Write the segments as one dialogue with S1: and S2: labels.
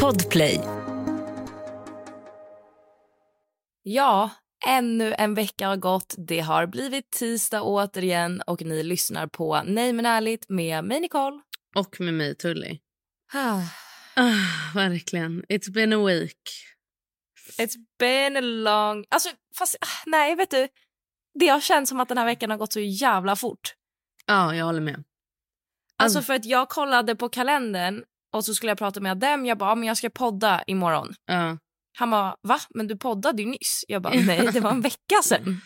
S1: Podplay.
S2: Ja, ännu en vecka har gått. Det har blivit tisdag återigen och ni lyssnar på Nej men ärligt med mig Nicole.
S3: Och med mig, Tully.
S2: Ah,
S3: Ah, verkligen. It's been a week.
S2: It's been a long... Alltså, fast ah, nej, vet du. Det har känts som att den här veckan har gått så jävla fort.
S3: Ja, jag håller med.
S2: Alltså för att jag kollade på kalendern och så skulle jag prata med Adem. Jag bara, men jag ska podda imorgon.
S3: Ja.
S2: Han bara, va? Men du poddade ju nyss. Jag bara, nej, det var en vecka sedan.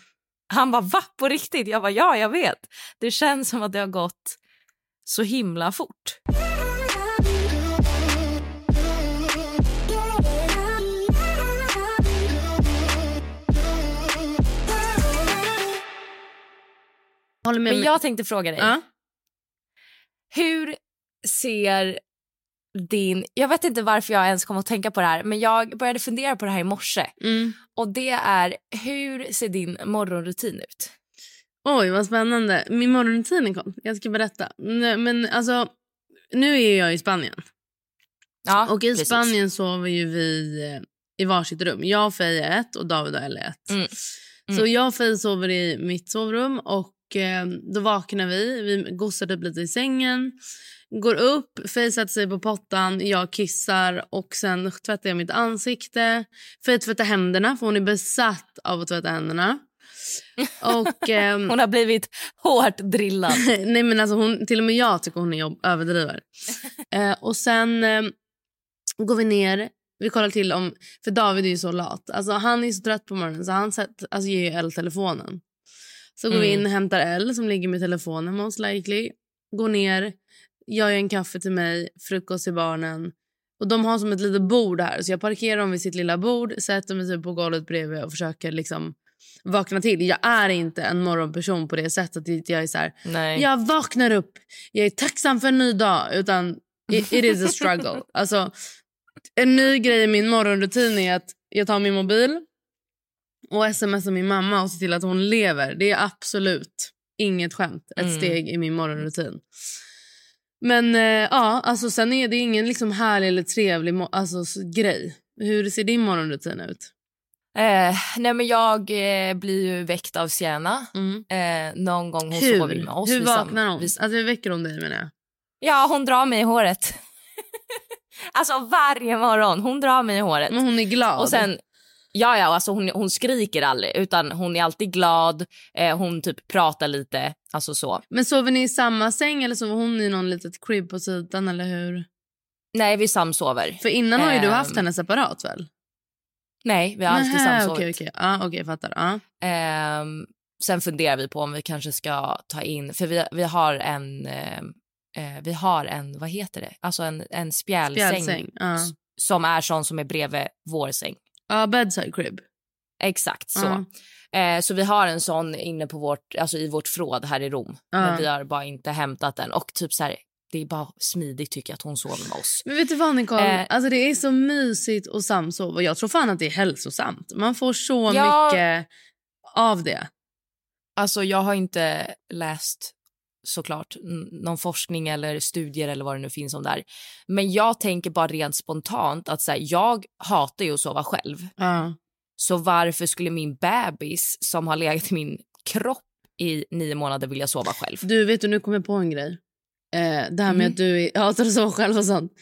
S2: Han bara, va? På riktigt? Jag bara, ja, jag vet. Det känns som att det har gått så himla fort. Men jag tänkte fråga dig.
S3: Ja.
S2: Hur ser din... Jag vet inte varför jag ens kom att tänka på det här, men jag började fundera på det här i morse.
S3: Mm.
S2: Och det är, hur ser din morgonrutin ut?
S3: Oj, vad spännande. Min morgonrutin kom. Jag ska berätta. Men alltså, nu är jag i Spanien.
S2: Ja,
S3: Och i
S2: precis.
S3: Spanien sover ju vi eh, i varsitt rum. Jag Faye är ett och David och Elle är ett.
S2: Mm.
S3: Så jag och Faye sover i mitt sovrum och eh, då vaknar vi. Vi gossar typ lite i sängen. Går upp, Faye sätter sig på pottan, jag kissar och sen tvättar jag mitt ansikte. Faye tvättar händerna för hon är besatt av att tvätta händerna. Och, ehm,
S2: Hon har blivit hårt drillad.
S3: Nej men alltså hon, till och med jag tycker hon är jobb, överdriver. eh, och sen eh, går vi ner. Vi kollar till om... För David är ju så lat. Alltså han är så trött på morgonen så han sätt, alltså, ger ju Elle telefonen. Så går vi in och hämtar Elle som ligger med telefonen most likely. Går ner. Jag gör en kaffe till mig, frukost till barnen. Och De har som ett litet bord här så jag parkerar dem vid sitt lilla bord, sätter mig typ på golvet bredvid och försöker liksom vakna till. Jag är inte en morgonperson på det sättet. att Jag är så här, jag vaknar upp, jag är tacksam för en ny dag. Utan it, it is a struggle. alltså, en ny grej i min morgonrutin är att jag tar min mobil och smsar min mamma och ser till att hon lever. Det är absolut inget skämt. Ett
S2: Mm.
S3: steg i min morgonrutin. Men eh, ja, alltså sen är det ingen liksom härlig eller trevlig alltså, grej. Hur ser din morgonrutin ut?
S2: Eh, nej men jag eh, blir ju väckt av Sienna.
S3: Mm.
S2: Eh, någon gång hon
S3: Hur,
S2: sover med oss.
S3: hur
S2: Vi sam-
S3: vaknar hon? Alltså, hur väcker hon dig menar jag?
S2: Ja, hon drar mig i håret. alltså varje morgon. Hon drar mig i håret.
S3: Men hon är glad.
S2: Och sen, ja, ja, alltså hon, hon skriker aldrig utan hon är alltid glad. Eh, hon typ pratar lite, alltså så.
S3: Men sover ni i samma säng eller sover hon i någon litet crib på sidan eller hur?
S2: Nej, vi samsover.
S3: För innan har ju du
S2: Ehm,
S3: haft henne separat väl?
S2: Nej, vi har alltid
S3: Nähä,
S2: samsovit.
S3: Okej, okej. Ja, okej, fattar. Ja.
S2: Ehm, sen funderar vi på om vi kanske ska ta in, för vi, vi har en, ehm, eh, vi har en, vad heter det, alltså en, en spjälsäng,
S3: Spjälsäng.
S2: S- som är sån som är bredvid vår säng.
S3: Ja, bedside crib.
S2: Exakt så.
S3: Ja.
S2: Eh, så vi har en sån inne på vårt, alltså i vårt förråd här i Rom.
S3: Ja.
S2: Men vi har bara inte hämtat den. Och typ så här, det är bara smidigt tycker jag att hon sover med oss.
S3: Men vet du vad Nicole?
S2: Eh.
S3: alltså, det är så mysigt att samsova. Jag tror fan att det är hälsosamt. Man får så
S2: Ja.
S3: mycket av det.
S2: Alltså jag har inte läst såklart någon forskning eller studier eller vad det nu finns om där. Men jag tänker bara rent spontant att så här, jag hatar ju att sova själv.
S3: Ja.
S2: Så varför skulle min bebis som har legat i min kropp i nio månader vilja sova själv?
S3: Du, vet du, nu kommer jag på en grej. Eh, det här med
S2: Mm.
S3: att du hatar att sova själv och sånt.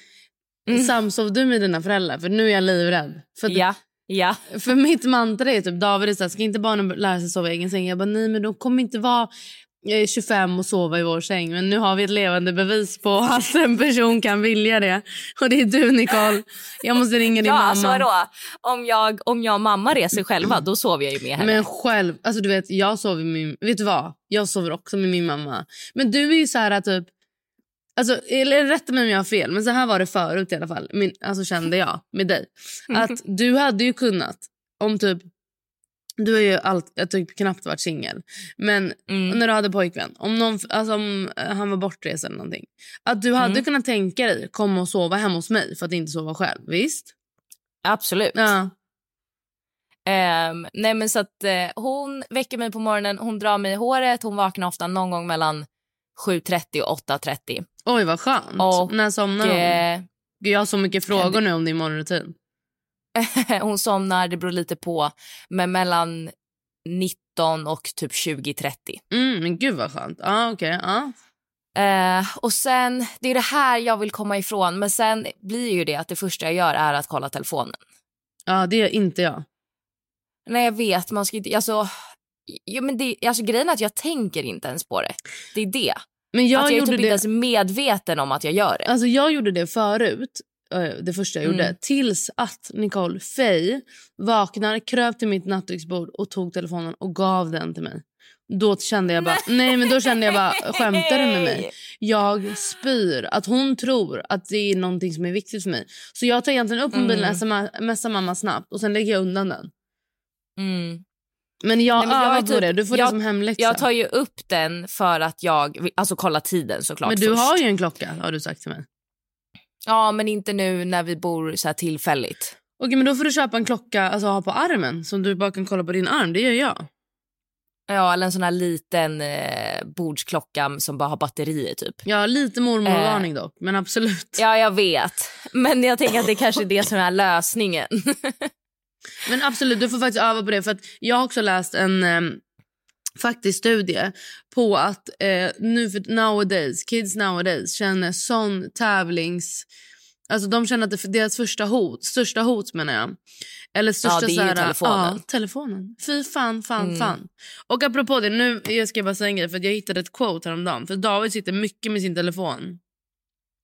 S2: Mm.
S3: Samsov du med dina föräldrar? För nu är jag livrädd. För,
S2: Ja, ja.
S3: för mitt mantra är typ David är så här, ska inte barnen lära sig sova i egen säng? Jag bara nej men de kommer inte vara eh, 25 och sova i vår säng. Men nu har vi ett levande bevis på att en person kan vilja det. Och det är du Nicole. Jag måste ringa din
S2: Ja,
S3: mamma.
S2: alltså vadå? Om jag, om jag och mamma reser själva, då sover jag ju med henne.
S3: Men själv, alltså du vet, jag sover med min, vet du vad? Jag sover också med min mamma. Men du är ju så här typ, alltså, eller rätta mig om jag har fel, men så här var det förut i alla fall. Min, alltså kände jag med dig. Att du hade ju kunnat, om typ, du har ju allt, jag typ knappt varit singel. Men
S2: Mm.
S3: när du hade pojkvän, om, någon, alltså, om eh, han var bortrest eller någonting. Att du hade
S2: Mm.
S3: kunnat tänka dig komma och sova hemma hos mig för att inte sova själv, visst?
S2: Absolut.
S3: Ja.
S2: Ehm, nej men så att eh, hon väcker mig på morgonen, hon drar mig i håret, hon vaknar ofta någon gång mellan 7.30 och 8.30.
S3: Oj vad skönt.
S2: Och,
S3: när somnar hon?
S2: Eh,
S3: Gud, Jag har så mycket frågor nu om din morgonrutin.
S2: hon somnar, det beror lite på, men mellan 19 och typ 20.30.
S3: Mm, men gud vad skönt. Ja, okej. ja.
S2: Eh, och sen, det är det här jag vill komma ifrån, men sen blir ju det att det första jag gör är att kolla telefonen.
S3: ja, det gör inte jag.
S2: Nej jag vet, man ska inte, alltså, jo, men det, alltså grejen är att jag tänker inte ens på det. Det är det.
S3: Men jag,
S2: att jag är typ inte
S3: det,
S2: ens medveten om att jag gör det.
S3: alltså, jag gjorde det förut, det första jag gjorde.
S2: Mm.
S3: Tills att Nicole Fey vaknar, kröp till mitt nattduksbord och tog telefonen och gav den till mig. Då kände jag bara, nej men då kände jag bara, skämtar du med mig? Jag spyr. Att hon tror att det är någonting som är viktigt för mig. Så jag tar egentligen upp mobilen,
S2: Mm.
S3: smsar mamma snabbt och sen lägger jag undan den.
S2: Mm.
S3: Men jag
S2: Nej, men jag
S3: övar på
S2: typ-
S3: det. Du får
S2: jag-
S3: det som hemläxa.
S2: Jag tar ju upp den för att jag, vill- alltså kolla tiden såklart
S3: men du
S2: först.
S3: har ju en klocka har du sagt till mig.
S2: Ja men inte nu när vi bor så här tillfälligt.
S3: Okej, men då får du köpa en klocka alltså ha på armen som du bara kan kolla på din arm. Det gör jag.
S2: Ja eller en sån här liten eh, bordsklocka som bara har batterier typ.
S3: Har lite mormorvarning dock, men absolut.
S2: Ja jag vet, men jag tänker att det kanske är det som är lösningen.
S3: Men absolut, du får faktiskt öva på det. För att Jag har också läst en eh, faktisk studie på att eh, nu för nowadays, kids nowadays känner sån tävlings... Alltså de känner att det, deras första hot, största hot menar jag. Eller största
S2: det är ju
S3: så här,
S2: telefonen.
S3: Ja, telefonen. Fy fan, fan,
S2: Mm.
S3: fan. Och apropå det, nu jag ska jag bara säga en grej. För jag hittade ett quote häromdagen. För David sitter mycket med sin telefon.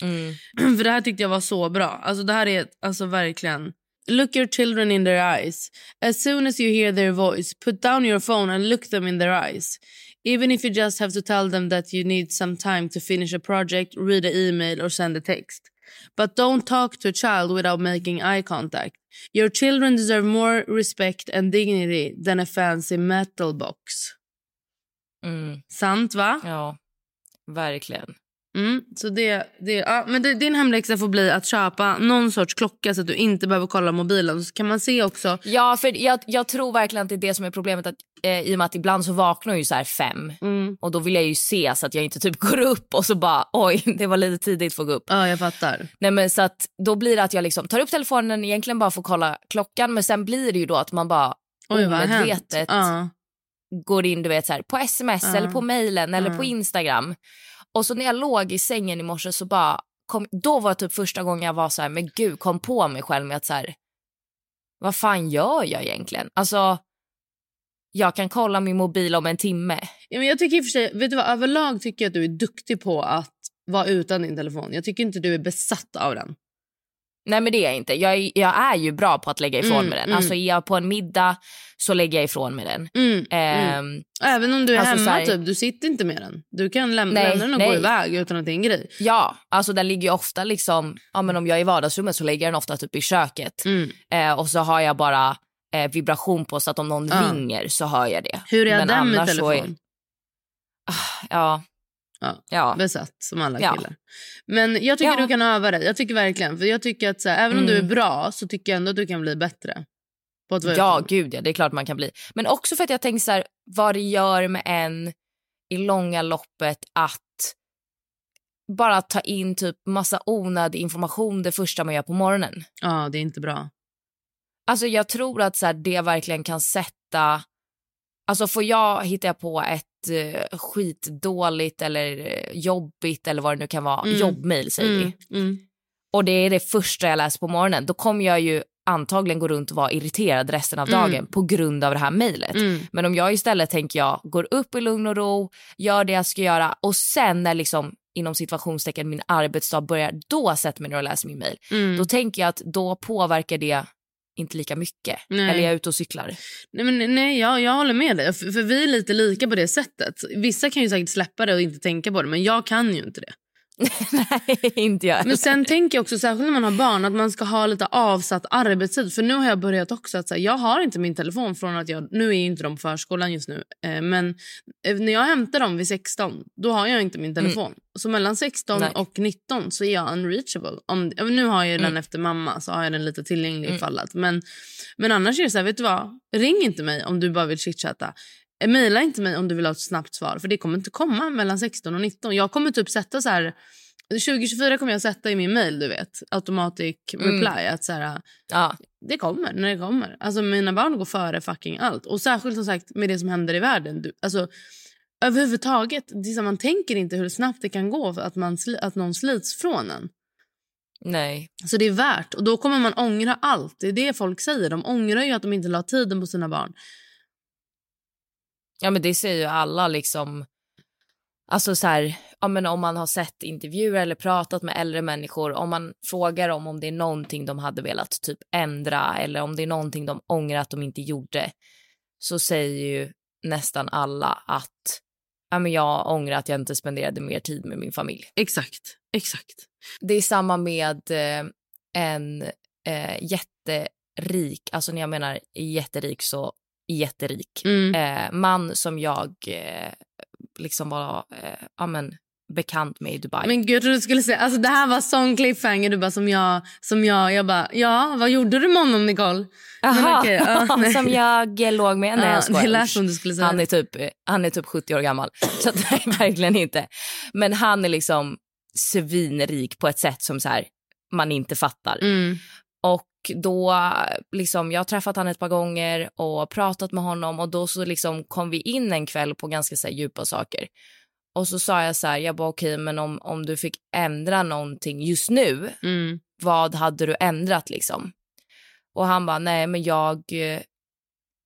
S2: Mm.
S3: För det här tyckte jag var så bra. Alltså det här är alltså verkligen... Look your children in their eyes. As soon as you hear their voice, put down your phone and look them in their eyes. Even if you just have to tell them that you need some time to finish a project, read an email or send a text. But don't talk to a child without making eye contact. Your children deserve more respect and dignity than a fancy metal box.
S2: Mm.
S3: Sant va?
S2: Ja, verkligen.
S3: Mm, så det, det, ja, men det, din hemläxa får bli att köpa någon sorts klocka så att du inte behöver kolla mobilen. Så kan man se också...
S2: Ja, för jag, jag tror verkligen att det är det som är problemet. Att, eh, I och med att ibland så vaknar jag ju så här fem
S3: Mm,
S2: och då vill jag ju se så att jag inte typ går upp och så bara oj, det var lite tidigt för att gå upp.
S3: ja, jag fattar.
S2: Nej, men så att då blir det att jag liksom tar upp telefonen egentligen bara för att kolla klockan men sen blir det ju då att man bara
S3: Oj,
S2: omedvetet
S3: Ja.
S2: går in du vet så här, på sms
S3: Ja.
S2: eller på mejlen eller på Instagram. Och så när jag låg i sängen i morse så bara kom, då var det typ första gången jag var så här, men gud, kom på mig själv med att så här, vad fan gör jag egentligen? Alltså, jag kan kolla min mobil om en timme.
S3: Ja, men jag tycker i och för sig, vet du vad, överlag tycker jag att du är duktig på att vara utan din telefon. Jag tycker inte du är besatt av den.
S2: Nej men det är jag inte. Jag, är- jag är ju bra på att lägga ifrån
S3: Mm,
S2: mig den.
S3: mm.
S2: Alltså är jag på en middag så lägger jag ifrån mig den.
S3: Mm, mm.
S2: Ehm,
S3: Även om du är
S2: alltså,
S3: hemma,
S2: här-
S3: typ, du sitter inte med den. Du kan läm-
S2: Nej,
S3: lämna den och
S2: nej.
S3: gå iväg utan att det är en grej.
S2: Ja, alltså den ligger ju ofta liksom, ja men om jag är i vardagsrummet så lägger jag den ofta typ i köket.
S3: Mm.
S2: Eh, och så har jag bara eh, vibration på så att om någon ringer så hör jag det.
S3: Hur är
S2: Men
S3: den med
S2: annars så
S3: telefon?
S2: Ja.
S3: Ja.
S2: Ja.
S3: Besatt som alla
S2: Ja.
S3: killar. Men jag tycker
S2: Ja.
S3: du kan öva dig. Jag tycker verkligen. För jag tycker att så här, även om du är
S2: Mm.
S3: bra så tycker jag ändå att du kan bli bättre. På att vara
S2: Ja,
S3: utan.
S2: gud ja, det är klart man kan bli. Men också för att jag tänker så här, vad det gör med en i långa loppet att bara ta in typ massa onödig information det första man gör på morgonen.
S3: Ja, det är inte bra.
S2: Alltså jag tror att så här, det verkligen kan sätta... Alltså får jag, hittar jag på ett eh, skitdåligt eller eh, jobbigt eller vad det nu kan vara,
S3: Mm.
S2: jobbmail säger vi.
S3: Mm. Mm.
S2: och det är det första jag läser på morgonen, då kommer jag ju antagligen gå runt och vara irriterad resten av dagen
S3: Mm.
S2: på grund av det här mejlet.
S3: Mm.
S2: Men om jag istället tänker jag går upp i lugn och ro, gör det jag ska göra och sen när liksom inom situationstecken min arbetsdag börjar, då sätter mig ner och läser min mejl.
S3: Mm.
S2: Då tänker jag att då påverkar det inte lika mycket.
S3: Nej.
S2: Eller jag är ute och cyklar.
S3: Nej, men, nej jag, jag håller med dig. För, för vi är lite lika på det sättet. Vissa kan ju säkert släppa det och inte tänka på det, men jag kan ju inte det.
S2: Nej, inte jag.
S3: Men sen tänker jag också, särskilt när man har barn, att man ska ha lite avsatt arbetstid. För nu har jag börjat också att säga, jag har inte min telefon från att jag, nu är inte de på förskolan just nu, eh, men eh, när jag hämtar dem vid 16, då har jag inte min telefon. Så mellan 16
S2: Nej.
S3: och 19 så är jag unreachable. Om, nu har jag den
S2: Mm.
S3: efter mamma, så har jag den lite tillgänglig
S2: Mm.
S3: ifall att. Men, men annars är det så här, vet du vad? Ring inte mig om du bara vill chitchatta. Maila inte mig om du vill ha ett snabbt svar, för det kommer inte komma mellan 16 och 19. Jag kommer typ sätta så här 2024 kommer jag sätta i min mail, du vet, automatic
S2: Mm.
S3: reply att så här,
S2: Ja.
S3: det kommer när det kommer. Alltså mina barn går före fucking allt. Och särskilt som sagt med det som händer i världen. Du, alltså överhuvudtaget, så, man tänker inte hur snabbt det kan gå för att, man, att någon slits från en.
S2: Nej.
S3: Så det är värt. Och då kommer man ångra allt. Det är det folk säger. De ångrar ju att de inte la tiden på sina barn.
S2: Ja men det säger ju alla liksom. Alltså så här, ja, men om man har sett intervjuer eller pratat med äldre människor, om man frågar dem om det är någonting de hade velat typ ändra eller om det är någonting de ångrar att de inte gjorde, så säger ju nästan alla att ja, men jag ångrar att jag inte spenderade mer tid med min familj.
S3: Exakt. Exakt.
S2: Det är samma med eh, en eh, jätterik, alltså när jag menar jätterik så jätterik
S3: Mm.
S2: eh, man som jag eh, liksom var eh, ja, men, bekant med i Dubai.
S3: Men gud, jag trodde du skulle säga, alltså det här var sån cliffhanger du bara som jag, som jag, jag bara, ja, vad gjorde du med honom Nicole? Men
S2: Aha,
S3: okej, ja, nej.
S2: som jag låg med. Nej,
S3: Ja,
S2: jag skojar.
S3: det lät
S2: Usch.
S3: som du skulle säga.
S2: han, är typ, han är typ 70 år gammal. Så nej, verkligen inte. Men han är liksom svinrik på ett sätt som så här, man inte fattar.
S3: Mm.
S2: Och då, liksom, jag har träffat han ett par gånger och pratat med honom och då så liksom kom vi in en kväll på ganska så här, djupa saker. Och så sa jag så här, jag bara okej, men om, om du fick ändra någonting just nu,
S3: Mm.
S2: vad hade du ändrat liksom? Och han bara, nej men jag, eh,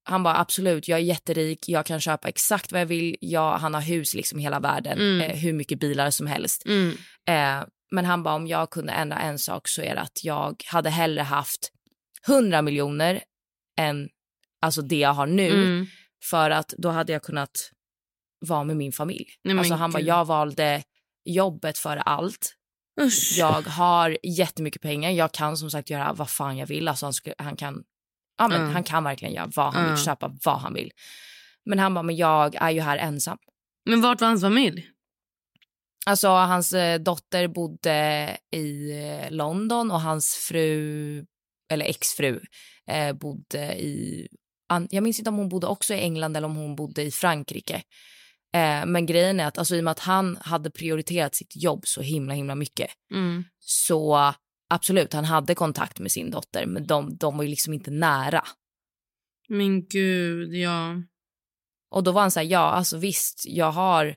S2: han bara absolut, jag är jätterik, jag kan köpa exakt vad jag vill, jag, han har hus liksom hela världen,
S3: Mm.
S2: eh, hur mycket bilar som helst.
S3: Mm.
S2: Eh, men han bara, om jag kunde ändra en sak så är det att jag hade hellre haft 100 miljoner än alltså det jag har nu.
S3: Mm.
S2: För att då hade jag kunnat vara med min familj.
S3: Nej,
S2: alltså han bara, jag valde jobbet för allt.
S3: Usch.
S2: Jag har jättemycket pengar. Jag kan som sagt göra vad fan jag vill. Alltså han, skulle, han, kan, ja, men
S3: Mm.
S2: han kan verkligen göra vad han
S3: Mm.
S2: vill, köpa vad han vill. Men han bara, men jag är ju här ensam.
S3: Men vart var hans familj?
S2: Alltså hans eh, dotter bodde i eh, London och hans fru, eller exfru, eh, bodde i... Jag minns inte om hon bodde också i England eller om hon bodde i Frankrike. Eh, men grejen är att alltså, i och med att han hade prioriterat sitt jobb så himla himla mycket
S3: Mm.
S2: så absolut, han hade kontakt med sin dotter men de, de var ju liksom inte nära.
S3: Men gud, ja.
S2: Och då var han så här, ja alltså visst, jag har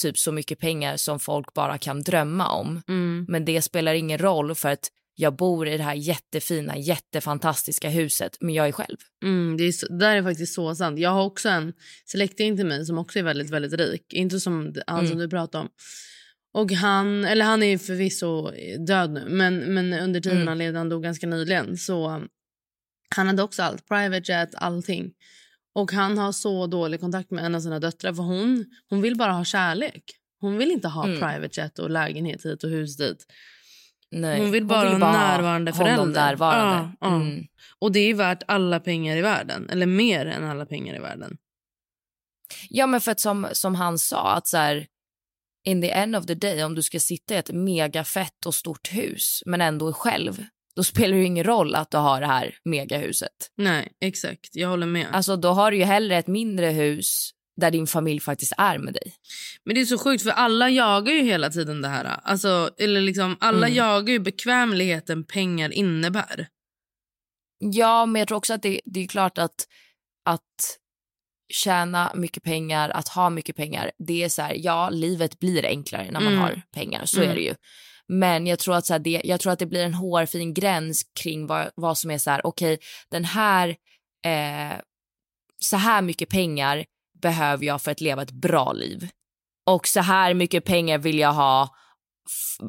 S2: typ så mycket pengar som folk bara kan drömma om.
S3: Mm.
S2: Men det spelar ingen roll för att jag bor i det här jättefina, jättefantastiska huset, men jag är själv.
S3: Mm, det, är så, det där är faktiskt så sant. Jag har också en släkting till mig som också är väldigt, väldigt rik. Inte som han som
S2: Mm.
S3: du pratade om. Och han, eller han är förvisso död nu, men, men under tiden
S2: Mm.
S3: han levde, han dog ganska nyligen, så han hade också allt. Private jet, allting. Och han har så dålig kontakt med en av sina döttrar för hon, hon vill bara ha kärlek. Hon vill inte ha
S2: Mm.
S3: private jet och lägenhet hit och hus dit.
S2: Nej.
S3: Hon vill bara ha närvarande förälder.
S2: närvarande.
S3: Ja, ja.
S2: Mm.
S3: Och det är värt alla pengar i världen. Eller mer än alla pengar i världen.
S2: Ja, men för att som, som han sa, att så här, in the end of the day, om du ska sitta i ett megafett och stort hus men ändå är själv, då spelar det ju ingen roll att du har det här megahuset.
S3: Nej, exakt. Jag håller med.
S2: Alltså då har du ju hellre ett mindre hus där din familj faktiskt är med dig.
S3: Men det är så sjukt för alla jagar ju hela tiden det här. Alltså, eller liksom, alla
S2: Mm.
S3: jagar ju bekvämligheten pengar innebär.
S2: Ja, men jag tror också att det, det är klart att, att tjäna mycket pengar, att ha mycket pengar, det är så här, ja, livet blir enklare när man
S3: Mm.
S2: har pengar, så
S3: Mm.
S2: är det ju. Men jag tror att, så det, jag tror att det blir en hårfin gräns kring vad, vad som är så här, okej, okay, den här, eh, så här mycket pengar behöver jag för att leva ett bra liv. Och så här mycket pengar vill jag ha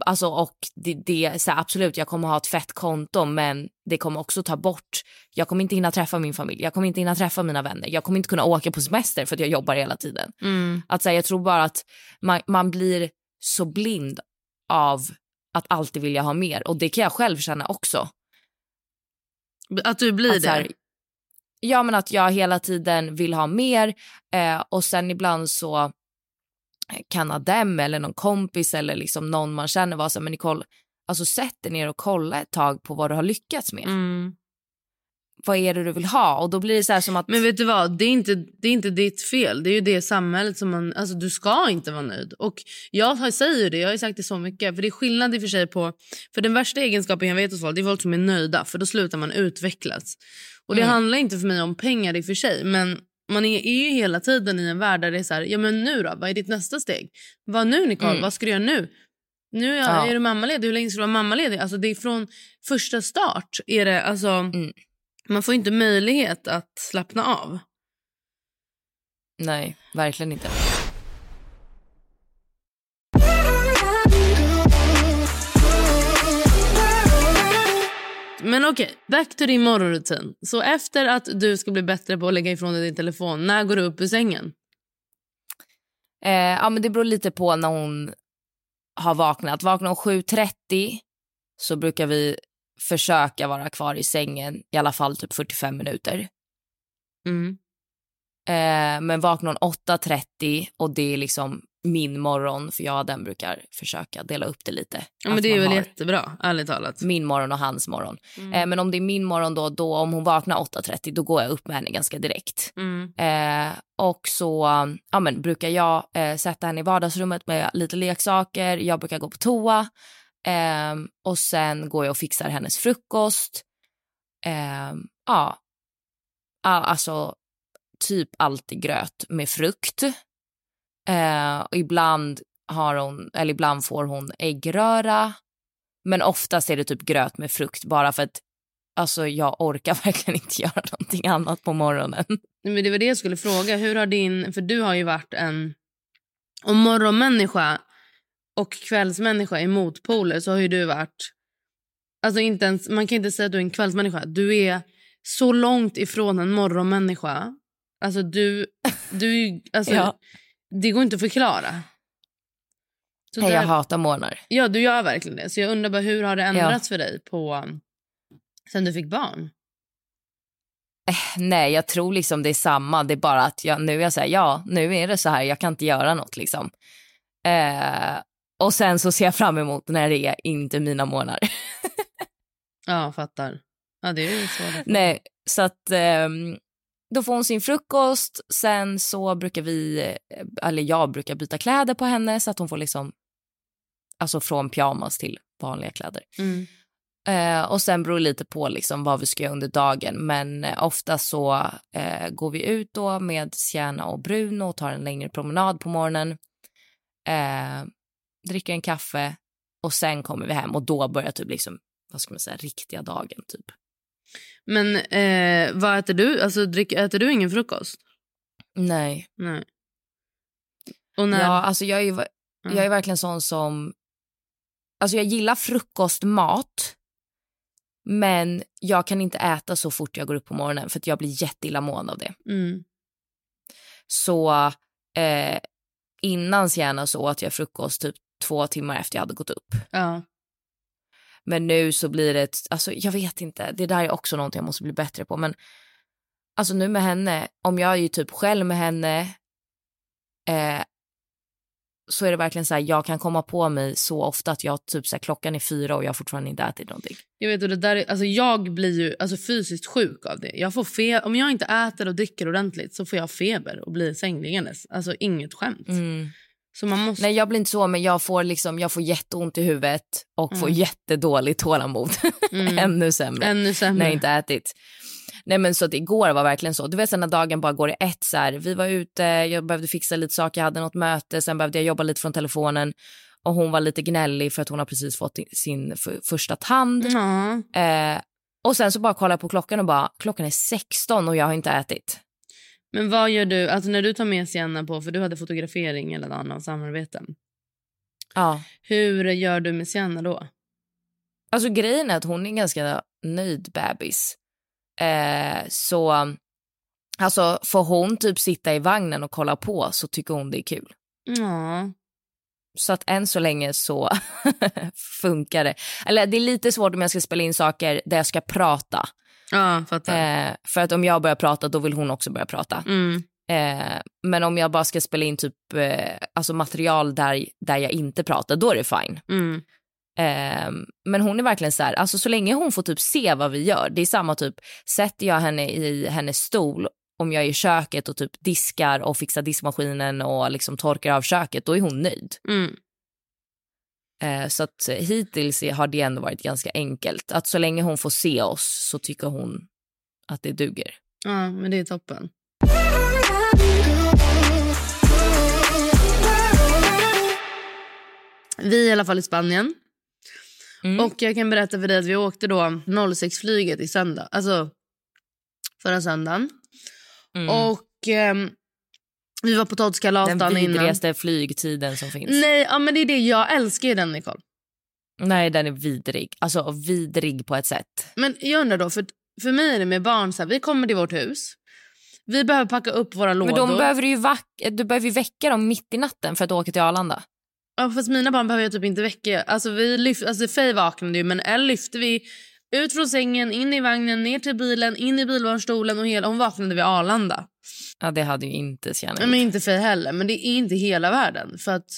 S2: Alltså och det, det så här, absolut jag kommer ha ett fett konto men det kommer också ta bort, jag kommer inte hinna träffa min familj, jag kommer inte hinna träffa mina vänner, jag kommer inte kunna åka på semester för att jag jobbar hela tiden.
S3: Mm.
S2: Att så här, jag tror bara att man, man blir så blind av att alltid vilja ha mer och det kan jag själv känna också.
S3: Att du blir
S2: att, det? Här, ja men att jag hela tiden vill ha mer eh, och sen ibland så kan Adem eller någon kompis eller liksom någon man känner vara så men Nicole, alltså sätt dig ner och kolla ett tag på vad du har lyckats med.
S3: Mm.
S2: Vad är det du vill ha? Och då blir det så som att...
S3: Men vet du vad, det är, inte, det är inte ditt fel. Det är ju det samhället som man... Alltså du ska inte vara nöjd. Och jag säger det, jag har sagt det så mycket. För det är skillnad i för sig på... För den värsta egenskapen jag vet hos folk, det är folk som är nöjda. För då slutar man utvecklas. Och det mm. handlar inte för mig om pengar i och för sig. Men man är, är ju hela tiden i en värld där det är så här, ja men nu då, vad är ditt nästa steg? Vad nu Nicole, mm. vad ska du göra nu? Nu är, ja. är du mammaledig, hur länge ska du vara mammaledig? Alltså det är från första start är det, alltså, mm. Man får inte möjlighet att slappna av.
S2: Nej, verkligen inte.
S3: Men okej, okay, back to din morgonrutin. Så efter att du ska bli bättre på att lägga ifrån dig din telefon, när går du upp ur sängen?
S2: Eh, ja, men det beror lite på när hon har vaknat. Vaknar hon 7.30 så brukar vi försöka vara kvar i sängen i alla fall typ 45 minuter.
S3: Mm.
S2: Eh, men vaknar hon 8.30 och det är liksom min morgon, för jag och den brukar försöka dela upp det lite.
S3: Ja, men det är väl jättebra, ärligt talat.
S2: Min morgon och hans morgon. Mm. Eh, men om det är min morgon då, då, om hon vaknar 8.30, då går jag upp med henne ganska direkt.
S3: Mm.
S2: Eh, och så ja, men, brukar jag eh, sätta henne i vardagsrummet med lite leksaker, jag brukar gå på toa Um, och sen går jag och fixar hennes frukost. Um, ja, alltså typ alltid gröt med frukt. Uh, och ibland, har hon, eller ibland får hon äggröra. Men oftast är det typ gröt med frukt bara för att alltså, jag orkar verkligen inte göra någonting annat på morgonen.
S3: Men det var det jag skulle fråga. Hur har din, för du har ju varit en och morgonmänniska och kvällsmänniska är motpoler så har ju du varit... Alltså inte ens, man kan inte säga att du är en kvällsmänniska. Du är så långt ifrån en morgonmänniska. Alltså du... du alltså, ja. Det går inte att förklara.
S2: Så Nej, där, jag hatar morgnar.
S3: Ja, du gör verkligen det. Så jag undrar bara, hur har det ändrats ja. för dig på sen du fick barn?
S2: Eh, nej, jag tror liksom det är samma. Det är bara att jag, nu är jag så här, ja, nu är det så här. Jag kan inte göra något liksom. Eh, och sen så ser jag fram emot när det är inte mina månader.
S3: ja, fattar. Ja, det är ju så.
S2: Nej, så att eh, då får hon sin frukost. Sen så brukar vi, eller jag brukar byta kläder på henne så att hon får liksom, alltså från pyjamas till vanliga kläder.
S3: Mm.
S2: Eh, och sen beror det lite på liksom vad vi ska göra under dagen. Men eh, ofta så eh, går vi ut då med Sienna och Bruno och tar en längre promenad på morgonen. Dricker en kaffe och sen kommer vi hem och då börjar typ liksom, vad ska man säga, riktiga dagen typ.
S3: Men eh, vad äter du? Alltså, drick, äter du ingen frukost?
S2: Nej.
S3: Nej. Och när...
S2: Ja, alltså jag är, jag är verkligen sån som... Alltså jag gillar frukostmat, men jag kan inte äta så fort jag går upp på morgonen för jag blir jätteillamående av det.
S3: Mm.
S2: Så eh, innan Sienna så åt jag frukost typ två timmar efter jag hade gått upp.
S3: Ja.
S2: Men nu så blir det, alltså jag vet inte, det där är också någonting jag måste bli bättre på. Men alltså nu med henne, om jag är typ själv med henne eh, så är det verkligen så här, jag kan komma på mig så ofta att jag typ så här, klockan är fyra och jag fortfarande inte ätit någonting.
S3: Jag vet, och det där är, alltså jag blir ju alltså fysiskt sjuk av det. Jag får fe om jag inte äter och dricker ordentligt så får jag feber och blir sängliggandes. Alltså inget skämt.
S2: Mm.
S3: Så man måste...
S2: Nej jag blir inte så men jag får liksom jag får jätteont i huvudet och mm. får jättedåligt tålamod. Mm. Ännu sämre.
S3: Ännu sämre.
S2: När jag inte ätit. Nej men så att igår var verkligen så. Du vet när dagen bara går i ett så här. Vi var ute, jag behövde fixa lite saker, jag hade något möte, sen behövde jag jobba lite från telefonen och hon var lite gnällig för att hon har precis fått sin första tand.
S3: Ja.
S2: Eh, och sen så bara kollar jag på klockan och bara, klockan är 16 och jag har inte ätit.
S3: Men vad gör du, alltså när du tar med Sienna på, för du hade fotografering eller annan samarbeten.
S2: Ja.
S3: Hur gör du med Sienna då?
S2: Alltså grejen är att hon är en ganska nöjd bebis. Eh, så alltså får hon typ sitta i vagnen och kolla på så tycker hon det är kul.
S3: Ja.
S2: Så att än så länge så funkar det. Eller det är lite svårt om jag ska spela in saker där jag ska prata.
S3: Ja, fattar.
S2: Eh, för att om jag börjar prata då vill hon också börja prata.
S3: Mm.
S2: Eh, men om jag bara ska spela in typ eh, alltså material där, där jag inte pratar, då är det fine.
S3: Mm.
S2: Eh, men hon är verkligen så här, alltså så länge hon får typ se vad vi gör, det är samma typ, sätter jag henne i hennes stol om jag är i köket och typ diskar och fixar diskmaskinen och liksom torkar av köket, då är hon nöjd.
S3: Mm.
S2: Eh, så att hittills har det ändå varit ganska enkelt. Att så länge hon får se oss så tycker hon att det duger.
S3: Ja, men det är toppen. Vi är i alla fall i Spanien.
S2: Mm.
S3: Och jag kan berätta för dig att vi åkte då 06-flyget i söndag. Alltså förra söndagen.
S2: Mm.
S3: Och ehm, vi var på
S2: Den
S3: Todskalatan innan.
S2: vidrigaste flygtiden som finns.
S3: Nej, ja, men det är det. Jag älskar ju den, Nicole.
S2: Nej, den är vidrig. Alltså vidrig på ett sätt.
S3: Men jag undrar då, för, för mig är det med barn så här, vi kommer till vårt hus. Vi behöver packa upp våra lådor.
S2: Men de behöver du ju vack- du behöver ju väcka dem mitt i natten för att åka till Arlanda.
S3: Ja, fast mina barn behöver jag typ inte väcka. Alltså, vi lyft, alltså Faye vaknade ju, men Elle lyfte vi ut från sängen, in i vagnen, ner till bilen, in i bilbarnstolen och hela, hon vaknade vid Arlanda.
S2: Ja, det hade ju inte Sienna
S3: Men inte Faye heller, men det är inte hela världen. För att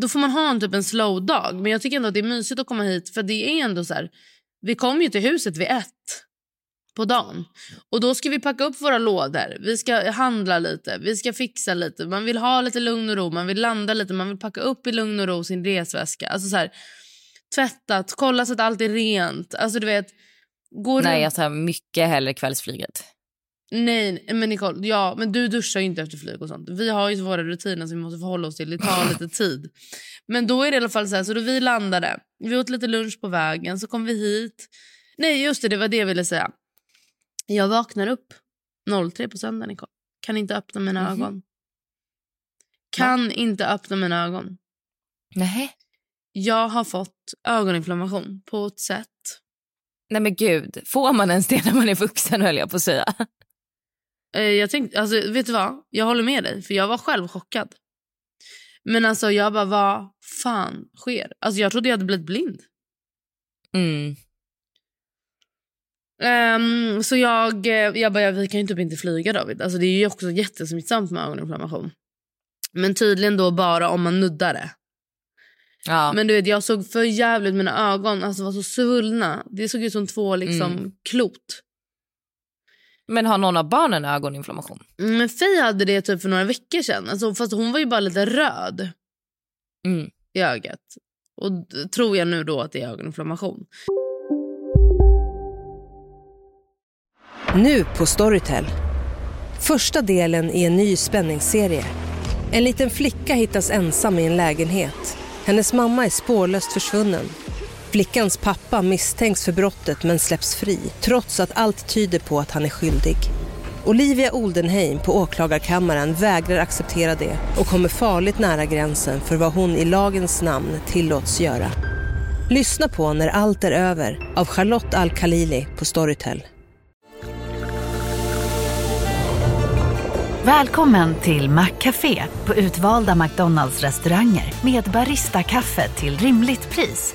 S3: då får man ha en typ en slow dag. Men jag tycker ändå att det är mysigt att komma hit för det är ändå så här, vi kom ju till huset vid ett på dagen. Och då ska vi packa upp våra lådor, vi ska handla lite, vi ska fixa lite. Man vill ha lite lugn och ro, man vill landa lite, man vill packa upp i lugn och ro sin resväska. Alltså så här, tvättat, kolla så att allt är rent. Alltså du vet, går
S2: Nej, jag tar mycket hellre kvällsflyget.
S3: Nej, men Nicole, ja, men du duschar ju inte efter flyg och sånt. Vi har ju våra rutiner som vi måste förhålla oss till. Det tar lite tid. Men då är det i alla fall så här, så då vi landade, vi åt lite lunch på vägen, så kom vi hit. Nej, just det, det var det jag ville säga. Jag vaknar upp 03 på söndag, Nicole. Kan inte öppna mina
S2: Mhm.
S3: ögon. Kan inte öppna mina ögon.
S2: Nej.
S3: Jag har fått ögoninflammation på ett sätt.
S2: Nej men gud, får man ens det när man är vuxen höll jag på att säga.
S3: Eh, Jag tänkte, alltså, vet du vad? Jag håller med dig, för jag var själv chockad. Men alltså jag bara, vad fan sker? Alltså jag trodde jag hade blivit blind.
S2: Mm.
S3: Ehm, så jag, eh, jag bara, vi kan ju typ inte flyga David. Alltså det är ju också jättesmittsamt med ögoninflammation. Men tydligen då bara om man nuddar det.
S2: Ja.
S3: Men du vet, jag såg för jävligt mina ögon alltså var så svullna. Det såg ut som två liksom
S2: Mm.
S3: klot.
S2: Men har någon av barnen ögoninflammation?
S3: Mm, Men Faye hade det typ för några veckor sedan. Alltså, fast hon var ju bara lite röd
S2: Mm.
S3: i ögat. Och tror jag nu då att det är ögoninflammation.
S1: Nu på Storytel. Första delen i en ny spänningsserie. En liten flicka hittas ensam i en lägenhet. Hennes mamma är spårlöst försvunnen. Flickans pappa misstänks för brottet men släpps fri trots att allt tyder på att han är skyldig. Olivia Oldenheim på åklagarkammaren vägrar acceptera det och kommer farligt nära gränsen för vad hon i lagens namn tillåts göra. Lyssna på När allt är över av Charlotte Al-Khalili på Storytel.
S4: Välkommen till Maccafé på utvalda McDonalds restauranger med Baristakaffe till rimligt pris.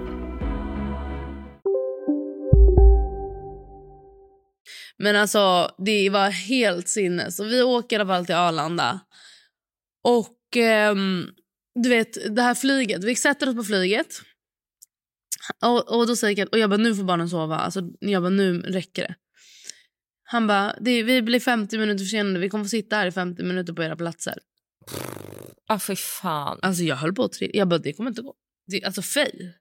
S3: Men alltså det var helt sinnes. Och vi åker i alla fall till Arlanda. Och ehm, du vet det här flyget. Vi sätter oss på flyget. Och, och då säger Kat, och jag bara nu får barnen sova. Alltså, jag bara nu räcker det. Han bara, det, vi blir 50 minuter försenade. Vi kommer få sitta här i 50 minuter på era platser.
S2: Ah, fy fan.
S3: Alltså jag höll på att. Jag bara, det kommer inte gå. Det, alltså fej.